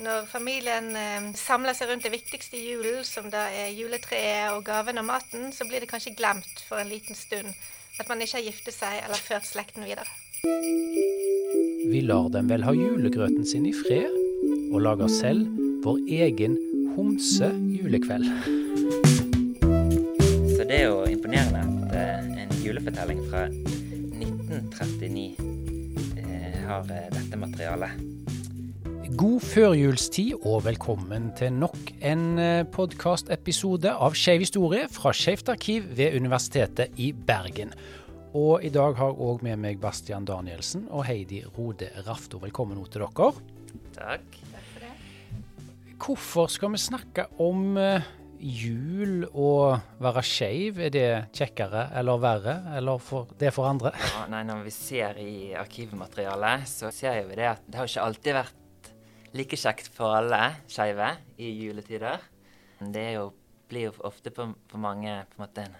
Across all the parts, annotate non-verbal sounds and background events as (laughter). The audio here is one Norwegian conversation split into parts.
Når familien eh, samler seg rundt det viktigste i julen, som da er juletreet og gaven og maten, så blir det kanskje glemt for en liten stund at man ikke har giftet seg eller ført slekten videre. Vi lar dem vel ha julegrøten sin i fred, og lager selv vår egen homse julekveld. Så det er jo imponerende at eh, en julefortelling fra 1939 eh, har dette materialet. God førjulstid og velkommen til nok en eh, podkastepisode av Skeiv historie fra Skeivt arkiv ved Universitetet i Bergen. Og i dag har òg med meg Bastian Danielsen og Heidi Rode Rafto. Velkommen nå til dere. Takk. Takk for det. Hvorfor skal vi snakke om eh, jul og være skeiv? Er det kjekkere eller verre, eller for, det for andre? Ja, nei, når vi ser i arkivmaterialet, så ser vi det at det har ikke alltid vært like kjekt for alle skeive i juletider. Det jo, blir jo ofte for, for mange på en måte en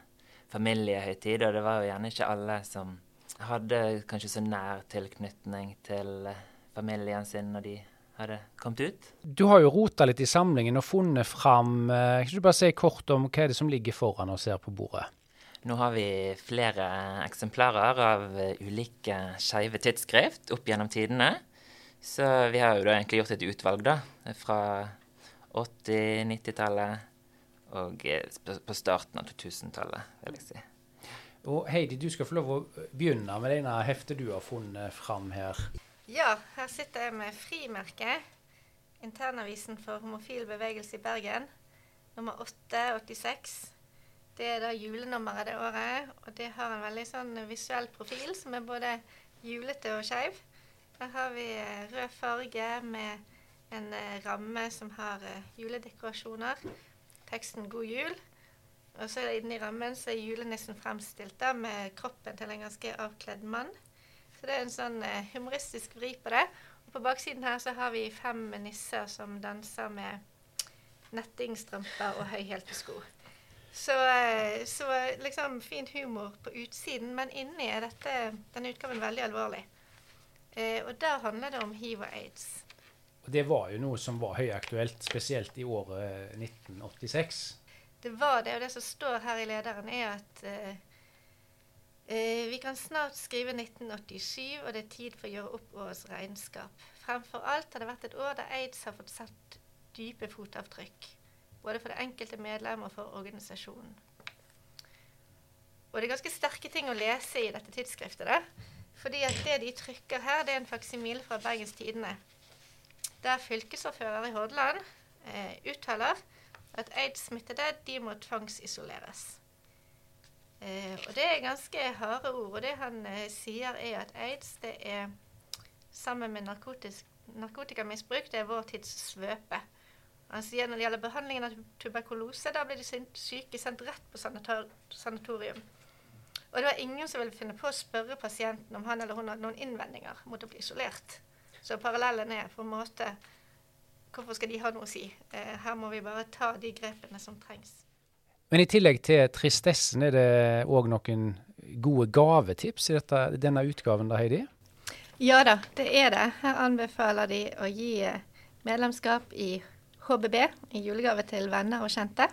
familiehøytid, og det var jo gjerne ikke alle som hadde kanskje så nær tilknytning til eh, familien sin når de hadde kommet ut. Du har jo rota litt i samlingen og funnet fram eh, Kan du bare si kort om hva er det som ligger foran oss her på bordet? Nå har vi flere eksemplarer av ulike skeive tidsskrift opp gjennom tidene. Så vi har jo da egentlig gjort et utvalg, da. Fra 80-, 90-tallet og eh, på starten av 2000-tallet, vil jeg si. Og Heidi, du skal få lov å begynne med det ene heftet du har funnet fram her. Ja, her sitter jeg med frimerket. Internavisen for homofil bevegelse i Bergen. Nummer 886. Det er da julenummeret det året, og det har en veldig sånn visuell profil som er både julete og skeiv. Der har vi eh, rød farge med en eh, ramme som har eh, juledekorasjoner. Teksten 'God jul'. Og så inni rammen så er julenissen fremstilt da med kroppen til en ganske avkledd mann. Så det er en sånn humoristisk vri på det. Og på baksiden her så har vi fem nisser som danser med nettingstrømper og høyhælte sko. Så, så liksom fin humor på utsiden, men inni er dette, denne utgaven veldig alvorlig. Eh, og der handler det om hiv og aids. Og Det var jo noe som var høyaktuelt, spesielt i året 1986. Det var det, og det som står her i lederen, er at eh, eh, vi kan snart skrive 1987, og det er tid for å gjøre opp årets regnskap. Fremfor alt har det vært et år der aids har fått satt dype fotavtrykk. Både for det enkelte medlem og for organisasjonen. Og det er ganske sterke ting å lese i dette tidsskriftet. Da. Fordi at det de trykker her, det er en faksimile fra Bergens Tidende. Der fylkesordfører i Hordaland eh, uttaler at aids-smittede de må tvangsisoleres. Eh, og det er ganske harde ord. Og det han eh, sier, er at aids det er sammen med narkotikamisbruk det er vår tids svøpe. Han sier når det gjelder behandlingen av tuberkulose, da blir de syke sendt rett på sanator sanatorium. Og det var ingen som ville finne på å spørre pasienten om han eller hun hadde noen innvendinger mot å bli isolert. Så parallellen er på en måte Hvorfor skal de ha noe å si? Eh, her må vi bare ta de grepene som trengs. Men i tillegg til tristessen, er det òg noen gode gavetips i dette, denne utgaven, da, Heidi? Ja da, det er det. Her anbefaler de å gi eh, medlemskap i HBB i julegave til venner og kjente.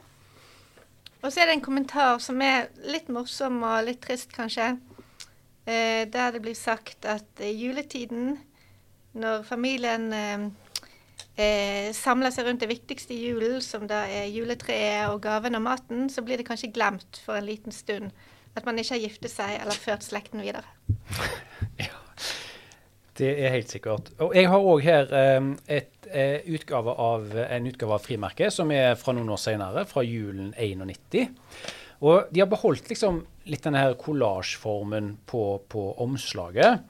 Og så er det en kommentar som er litt morsom og litt trist, kanskje. Eh, der det blir sagt at i juletiden, når familien eh, eh, samler seg rundt det viktigste i julen, som da er juletreet og gaven og maten, så blir det kanskje glemt for en liten stund at man ikke har giftet seg eller ført slekten videre. (laughs) Det er helt sikkert. Og jeg har òg her eh, et, eh, utgave av, en utgave av frimerket som er fra noen år senere, fra julen 91. Og de har beholdt liksom litt denne her kollasjformen på, på omslaget.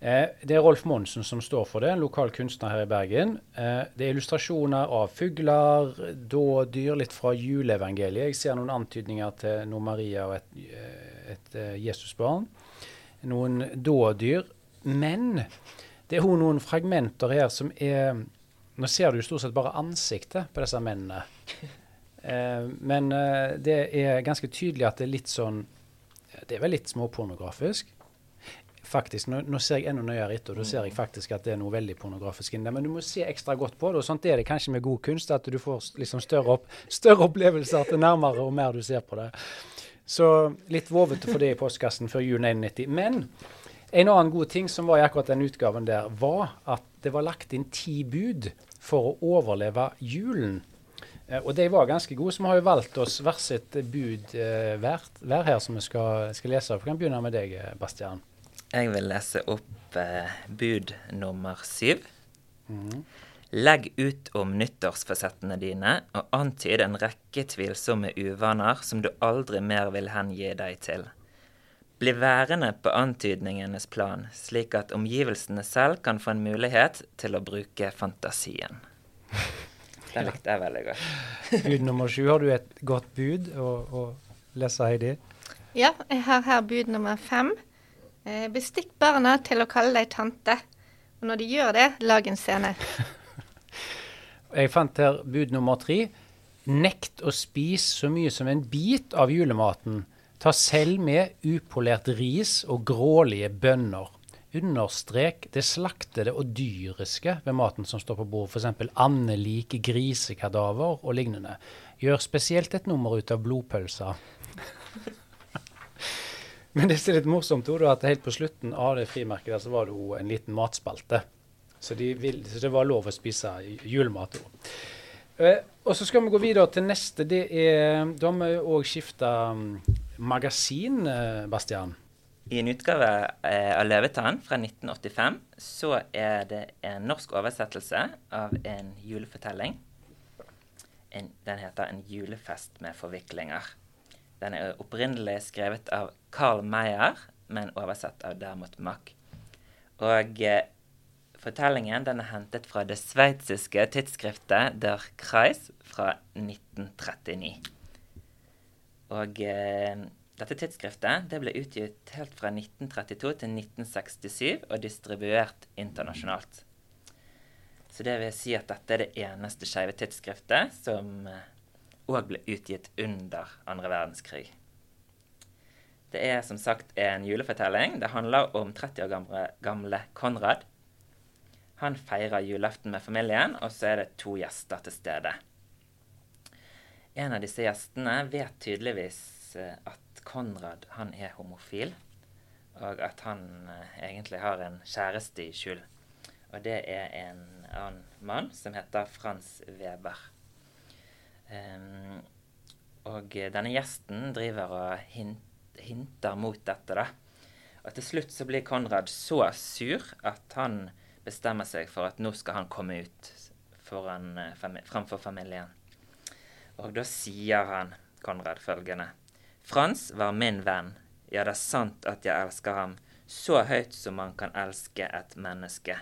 Eh, det er Rolf Monsen som står for det, en lokal kunstner her i Bergen. Eh, det er illustrasjoner av fugler, dådyr, litt fra juleevangeliet. Jeg ser noen antydninger til noe Maria og et, et, et eh, Jesusbarn. Noen dådyr. Men det er jo noen fragmenter her som er Nå ser du stort sett bare ansiktet på disse mennene. Eh, men eh, det er ganske tydelig at det er litt sånn Det er vel litt småpornografisk. faktisk, nå, nå, ser jeg enda nøyere etter, og da ser jeg faktisk at det er noe veldig pornografisk inni. Men du må se ekstra godt på det. og Sånt er det kanskje med god kunst, at du får liksom større, opp, (laughs) større opplevelser til nærmere og mer du ser på det. Så litt vovete for det i postkassen før jul 91. Men en annen god ting som var i akkurat den utgaven der, var at det var lagt inn ti bud for å overleve julen. Eh, og de var ganske gode, så vi har jo valgt oss hvert sitt bud eh, hver, hver, her som vi skal, skal lese. Vi kan begynne med deg, eh, Bastian. Jeg vil lese opp eh, bud nummer syv. Mm. Legg ut om nyttårsforsettene dine, og antyd en rekke tvilsomme uvaner som du aldri mer vil hengi deg til. Bli værende på antydningenes plan, slik at omgivelsene selv kan få en mulighet til å bruke fantasien. (laughs) Den likte jeg veldig godt. (laughs) bud nummer sju. Har du et godt bud å, å lese, Heidi? Ja, jeg har her bud nummer fem. Eh, bestikk barna til å kalle deg tante. Og når de gjør det, lag en scene. (laughs) jeg fant her bud nummer tre. Nekt å spise så mye som en bit av julematen. Ta selv med upolert ris og grålige bønner understrek det slaktede og dyriske ved maten som står på bordet, f.eks. andelike grisekadaver og lignende. Gjør spesielt et nummer ut av blodpølser. (laughs) Men det som er litt morsomt, er at helt på slutten av det frimerket så var det jo en liten matspalte. Så, de vil, så, det var lov å spise julemat òg. Eh, og så skal vi gå videre til neste. Det er, da har vi òg skifta um, magasin, eh, Bastian. I en utgave eh, av 'Løvetann' fra 1985 så er det en norsk oversettelse av en julefortelling. En, den heter 'En julefest med forviklinger'. Den er opprinnelig skrevet av Carl Meyer, men oversatt av Dermot Mack. Og eh, fortellingen den er hentet fra det sveitsiske tidsskriftet Der Kreis fra 1939. Og eh, dette tidsskriftet det ble utgitt helt fra 1932 til 1967 og distribuert internasjonalt. Så det vil si at dette er det eneste skeive tidsskriftet som òg eh, ble utgitt under andre verdenskrig. Det er som sagt en julefortelling. Det handler om 30 år gamle, gamle Konrad. Han feirer julaften med familien, og så er det to gjester til stede. En av disse gjestene vet tydeligvis eh, at Konrad han er homofil, og at han eh, egentlig har en kjæreste i skjul. Og det er en annen mann som heter Frans Weber. Um, og denne gjesten driver og hint, hinter mot dette, da. Og til slutt så blir Konrad så sur at han bestemmer seg for at nå skal han komme ut foran, eh, fami framfor familien. Og da sier han Konrad følgende Frans var min venn. Ja, det er sant at jeg elsker ham, så høyt som man kan elske et menneske.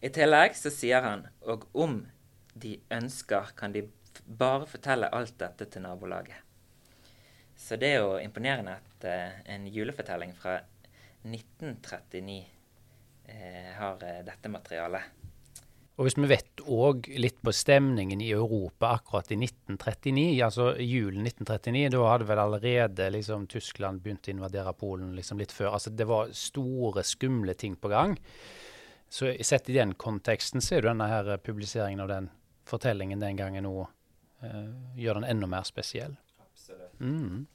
I tillegg så sier han, og om de ønsker, kan de bare fortelle alt dette til nabolaget. Så det er jo imponerende at uh, en julefortelling fra 1939 uh, har uh, dette materialet. Og hvis vi vet òg litt på stemningen i Europa akkurat i 1939, altså julen 1939, da hadde vel allerede liksom, Tyskland begynt å invadere Polen liksom, litt før. Altså Det var store, skumle ting på gang. Så sett i den konteksten så er jo denne her publiseringen av den fortellingen den gangen nå uh, gjør den enda mer spesiell. Absolutt. Mm.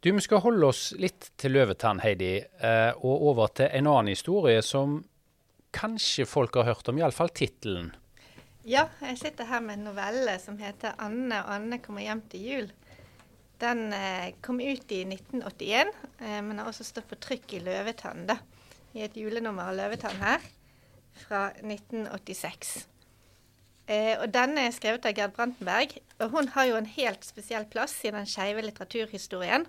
Du, Vi skal holde oss litt til Løvetann, Heidi, uh, og over til en annen historie som kanskje folk har hørt om, iallfall tittelen. Ja, jeg sitter her med en novelle som heter 'Anne og Anne kommer hjem til jul'. Den eh, kom ut i 1981, eh, men har også stått på trykk i Løvetann, da. I et julenummer av Løvetann her, fra 1986. Eh, og denne er skrevet av Gerd Brantenberg, og hun har jo en helt spesiell plass i den skeive litteraturhistorien.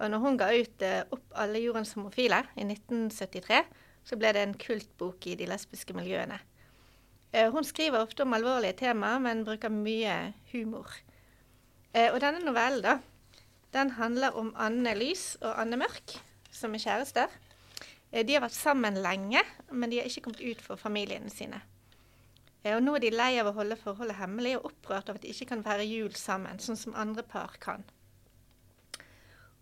Og når hun ga ut eh, 'Opp alle jordens homofile' i 1973, så ble det en kultbok i de lesbiske miljøene. Eh, hun skriver ofte om alvorlige temaer, men bruker mye humor. Eh, og denne novellen, da, den handler om Anne Lys og Anne Mørk, som er kjærester. Eh, de har vært sammen lenge, men de har ikke kommet ut for familiene sine. Og nå er de lei av å holde forholdet hemmelig og opprørt av at de ikke kan være jul sammen, sånn som andre par kan.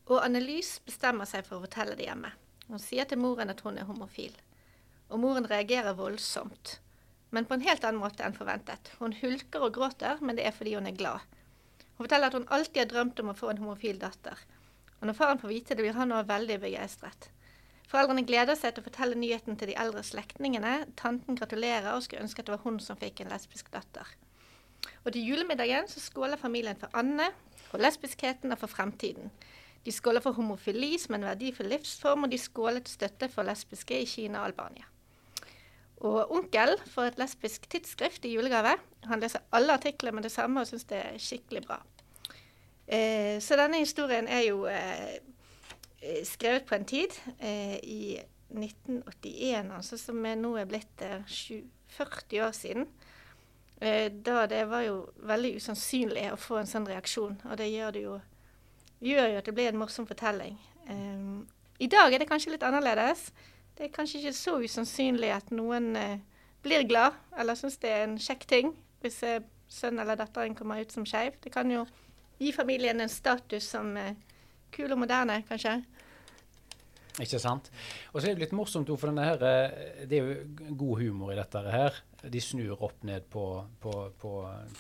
Og Anne Lys bestemmer seg for å fortelle det hjemme. Hun sier til moren at hun er homofil. Og moren reagerer voldsomt. Men på en helt annen måte enn forventet. Hun hulker og gråter, men det er fordi hun er glad. Hun forteller at hun alltid har drømt om å få en homofil datter. Og når faren får vite det, blir han også veldig begeistret. Foreldrene gleder seg til å fortelle nyheten til de eldre slektningene. Tanten gratulerer og skulle ønske at det var hun som fikk en lesbisk datter. Og til julemiddagen så skåler familien for Anne, for lesbiskheten og for fremtiden. De skåler for homofili som en verdifull livsform, og de skåler til støtte for lesbiske i Kina og Albania. Og onkel får et lesbisk tidsskrift i julegave. Han leser alle artiklene med det samme og syns det er skikkelig bra. Eh, så denne historien er jo eh, eh skrevet på en tid, eh, i 1981, altså, som er nå er blitt 7, eh, 40 år siden. Eh, da det var jo veldig usannsynlig å få en sånn reaksjon, og det gjør det jo, gjør jo at det blir en morsom fortelling. I dag er det kanskje litt annerledes. Det er kanskje ikke så usannsynlig at noen blir glad eller syns det er en kjekk ting hvis sønnen eller datteren kommer ut som skeiv. Det kan jo gi familien en status som uh, kul og moderne, kanskje. Ikke sant. Og så er det litt morsomt, for denne her, det er jo god humor i dette her. De snur opp ned på, på, på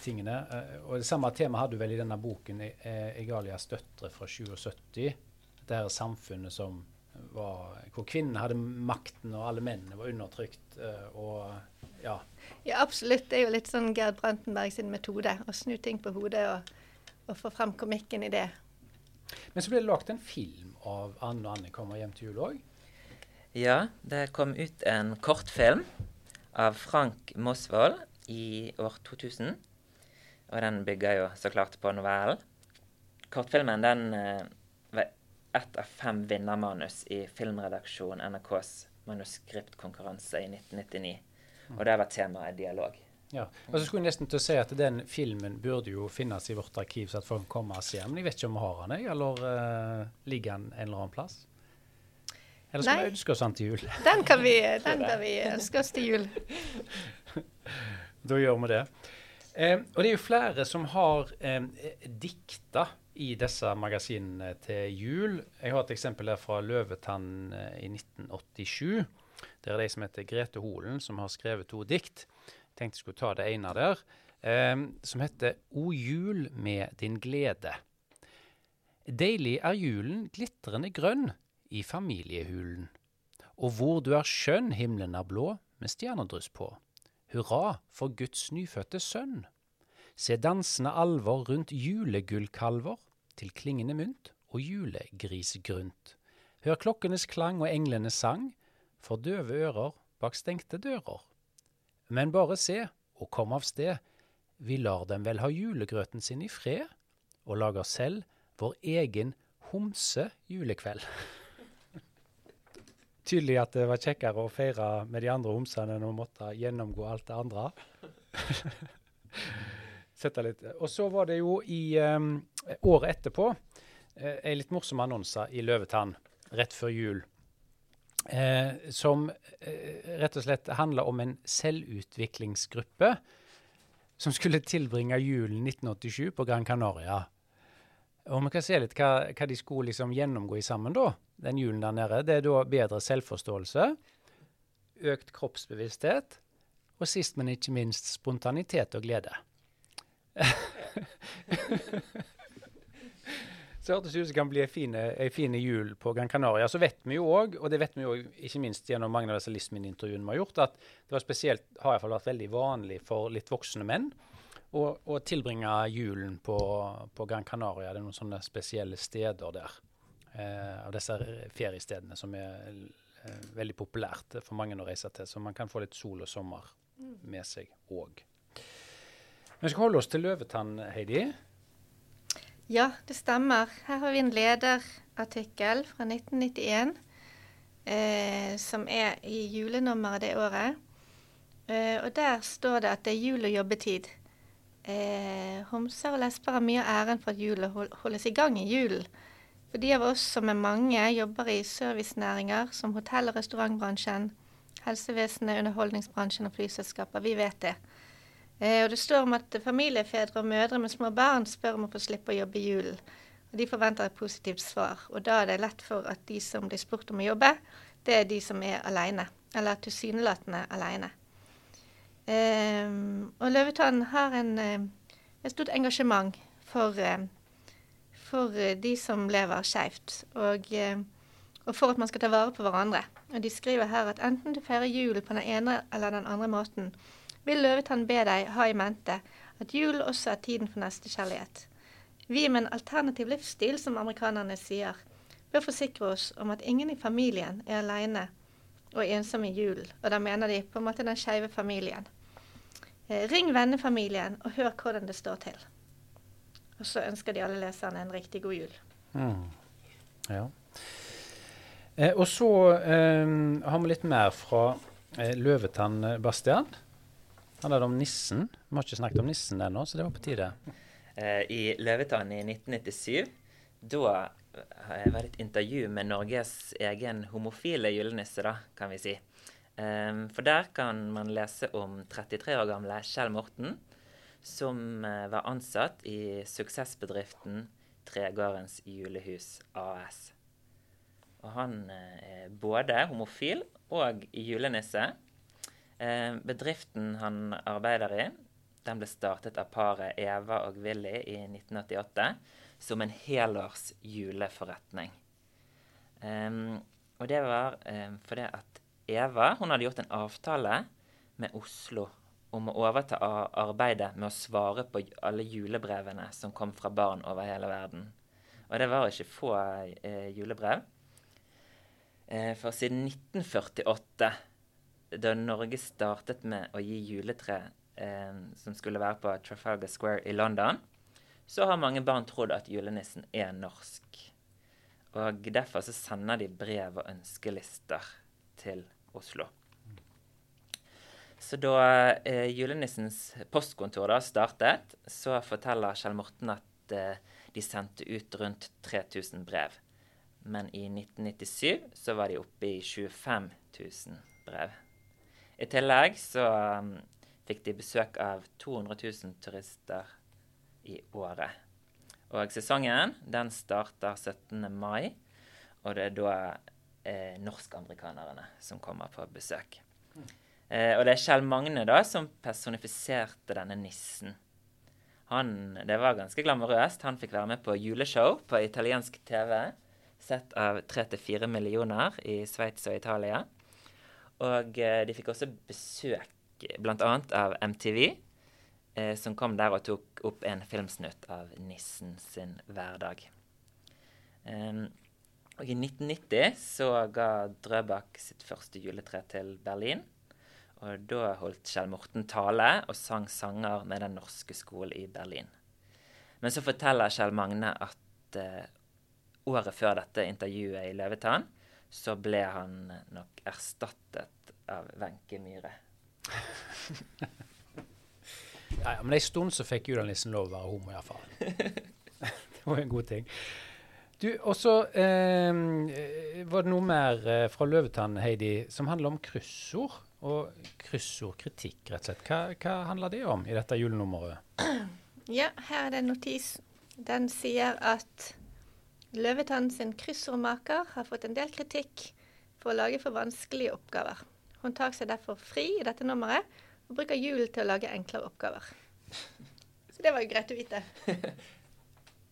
tingene. Eh, og det samme temaet hadde du vel i denne boken, Egalias døtre fra 77. Det her samfunnet som var, hvor kvinnene hadde makten, og alle mennene var undertrykt. og ja. ja, absolutt. Det er jo litt sånn Gerd Brantenberg sin metode. Å snu ting på hodet og og få fram komikken i det. Men så ble det lagd en film av Anne og Anne kommer hjem til jul òg? Ja, det kom ut en kortfilm av Frank Mosvold i år 2000. Og den bygger jo så klart på novellen. Kortfilmen den eh, var ett av fem vinnermanus i filmredaksjon NRKs manuskriptkonkurranse i 1999. Og det var temaet dialog. Ja, og så skulle jeg nesten til å si at Den filmen burde jo finnes i vårt arkiv, så at folk kommer og ser. Men jeg vet ikke om vi har den, eller uh, ligger den en eller annen plass? Eller skal Nei. vi ønske oss den til jul? (laughs) Den kan vi, (laughs) den kan vi ønske oss til jul. (laughs) da gjør vi det. Eh, og det er jo flere som har eh, dikta i disse magasinene til jul. Jeg har et eksempel her fra Løvetann eh, i 1987. Det er de som heter Grete Holen, som har skrevet to dikt tenkte jeg skulle ta det ene der, eh, som heter O jul med din glede. Deilig er julen glitrende grønn i familiehulen. Og hvor du er skjønn, himmelen er blå, med stjernedryss på. Hurra for Guds nyfødte sønn. Se dansende alvor rundt julegullkalver, til klingende mynt og julegrisgrunt. Hør klokkenes klang og englenes sang, for døve ører bak stengte dører. Men bare se, og kom av sted, vi lar dem vel ha julegrøten sin i fred, og lager selv vår egen homse julekveld. (laughs) Tydelig at det var kjekkere å feire med de andre homsene enn å måtte gjennomgå alt det andre. (laughs) Sette litt. Og så var det jo i um, året etterpå uh, ei litt morsom annonse i Løvetann rett før jul eh, som eh, rett og slett handla om en selvutviklingsgruppe som skulle tilbringe julen 1987 på Gran Canaria. Og vi kan se litt hva, hva de skulle liksom gjennomgå i sammen da, den julen der nede. Det er da bedre selvforståelse, økt kroppsbevissthet, og sist, men ikke minst spontanitet og glede. (laughs) Så hørtes ut som det kan bli ei fin jul på Gran Canaria. Så vet vi jo òg, og det vet vi jo ikke minst gjennom mange av disse Lismin-intervjuene vi har gjort, at det var spesielt, har iallfall vært veldig vanlig for litt voksne menn å, å tilbringe julen på, på, Gran Canaria. Det er noen sånne spesielle steder der. Eh, av disse feriestedene som er eh, veldig populært for mange å reise til. Så man kan få litt sol og sommer med seg òg. Vi skal holde oss til Løvetann, Heidi. Ja, det stemmer. Her har vi en lederartikkel fra 1991 eh, som er i julenummeret det året. Eh, og der står det at det er jul og jobbetid. Eh, homser og lesber har mye av æren for at julet holdes i gang i julen. For de av oss som er mange, jobber i servicenæringer som hotell- og restaurantbransjen, helsevesenet, underholdningsbransjen og flyselskaper. Vi vet det. Eh, og det står om at familiefedre og mødre med små barn spør om å få slippe å jobbe i julen. De forventer et positivt svar. Og da er det lett for at de som blir spurt om å jobbe, det er de som er aleine. Eller tilsynelatende aleine. Um, og Løvetann har en, et stort engasjement for, for de som lever skeivt. Og, og, for at man skal ta vare på hverandre. Og De skriver her at enten du feirer jul på den ene eller den andre måten, vil Løvetann be deg ha i mente at jul også er tiden for nestekjærlighet. Vi med en alternativ livsstil, som amerikanerne sier, bør forsikre oss om at ingen i familien er aleine og ensom i julen. Og da mener de på en måte den skeive familien. Eh, ring vennefamilien og hør hvordan det står til. Og så ønsker de alle leserne en riktig god jul. Mm. Ja. Eh, og så eh, har vi litt mer fra eh, Løvetann Bastian. Han det om nissen. Vi har ikke snakket om nissen ennå, så det var på tide. Eh, I Løvetann i 1997, da eh, var det et intervju med Norges egen homofile julenisse, da, kan vi si. For der kan man lese om 33 år gamle Kjell Morten, som uh, var ansatt i suksessbedriften Tregårdens julehus AS. Og han uh, er både homofil og julenisse. Uh, bedriften han arbeider i, den ble startet av paret Eva og Willy i 1988 som en helårs juleforretning. Um, og det var fordi at Eva hun hadde gjort en avtale med Oslo om å overta arbeidet med å svare på alle julebrevene som kom fra barn over hele verden. Og det var ikke få eh, julebrev. Eh, for siden 1948, da Norge startet med å gi juletre eh, som skulle være på Trafalgar Square i London, så har mange barn trodd at julenissen er norsk. Og derfor så sender de brev og ønskelister til Oslo. Så da eh, julenissens postkontor da startet, så forteller Kjell Morten at eh, de sendte ut rundt 3000 brev. Men i 1997 så var de oppe i 25 000 brev. I tillegg så um, fikk de besøk av 200 000 turister i året. Og sesongen den starter 17. mai, og det er da eh, norskamerikanerne som kommer på besøk. Eh, og det er Kjell Magne da som personifiserte denne nissen. Han, det var ganske glamorøst. Han fikk være med på juleshow på italiensk TV. Sett av 3-4 millioner i Sveits og Italia. Og eh, de fikk også besøk bl.a. av MTV, eh, som kom der og tok opp en filmsnutt av nissen sin hverdag. Um, og I 1990 så ga Drøbak sitt første juletre til Berlin. Og da holdt Kjell Morten tale og sang sanger med Den norske skole i Berlin. Men så forteller Kjell Magne at uh, året før dette intervjuet i Løvetann, så ble han nok erstattet av Wenche Myhre (laughs) ja, men en stund så fikk julenissen lov å være homo, iallfall. (laughs) det var en god ting. Du, Og så eh, var det noe mer eh, fra Løvetann, Heidi, som handler om kryssord. Og kryssordkritikk, rett og slett. Hva, hva handler det om i dette julenummeret? (clears throat) Ja, her er det en notis. Den sier at Løvetann sin kryssordmaker har fått en del kritikk for å lage for vanskelige oppgaver. Hun tar seg derfor fri i dette nummeret og bruker julen til å lage enklere oppgaver. (laughs) Så det var jo greit å vite. (laughs)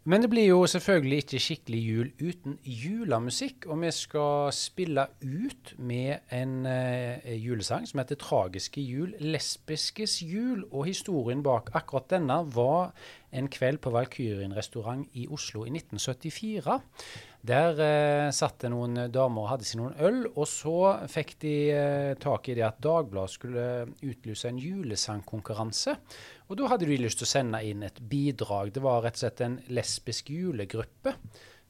Men det blir jo selvfølgelig ikke skikkelig jul uten julemusikk. Og vi skal spille ut med en eh, julesang som heter 'Tragiske jul'. Lesbiskes jul. Og historien bak akkurat denne var en kveld på Valkyrien restaurant i Oslo i 1974. Der eh, satt det noen damer og hadde seg noen øl, og så fikk de eh, tak i det at Dagbladet skulle utlyse en julesangkonkurranse. Og da hadde de lyst til å sende inn et bidrag. Det var rett og slett en lesbisk julegruppe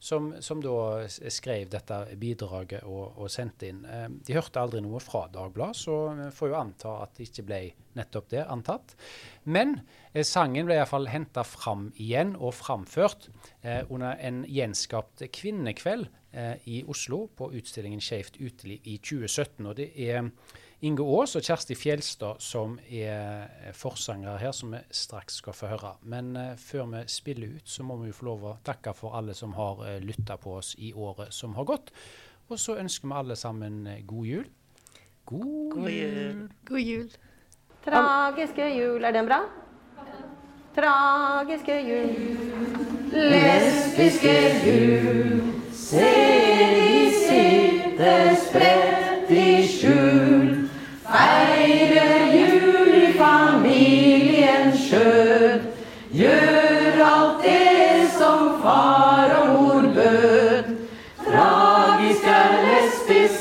som, som, da skrev dette bidraget og, og, sendte inn. Eh, de hørte aldri noe fra Dagbladet, så vi får jo anta at det ikke ble nettopp det antatt. Men eh, sangen ble iallfall henta fram igjen og framført eh, under en gjenskapt kvinnekveld eh, i Oslo på utstillingen Skeivt uteliv i 2017. Og det er Inge Aas og Kjersti Fjelstad som er forsangere her, som vi straks skal få høre. Men uh, før vi spiller ut, så må vi jo få lov å takke for alle som har uh, lytta på oss i året som har gått. Og så ønsker vi alle sammen god jul. God, god jul. God jul. Tragiske jul, er den bra? Tragiske jul, lesbiske jul. Se de sitter spredt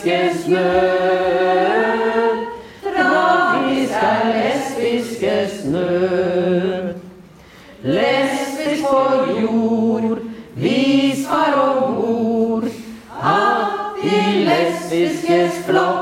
lesbiskes nød. Tragisk er lesbiskes nød. Lesbisk på jord, vis far og mor at de lesbiskes flokk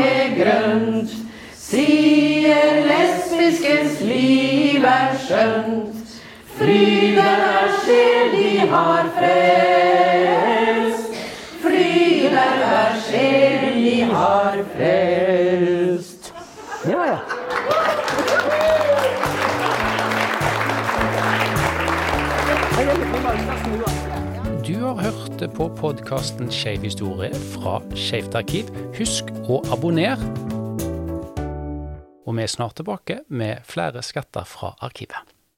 med grønt. Sier lesbiskens liv er skjønt. Fryden er sjel de har frelst. Fryden er sjel de har frelst. Ja, ja. Du har hørt på podkasten Skeiv historie fra Skeivt arkiv. Husk å abonnere. Og vi er snart tilbake med flere skatter fra arkivet.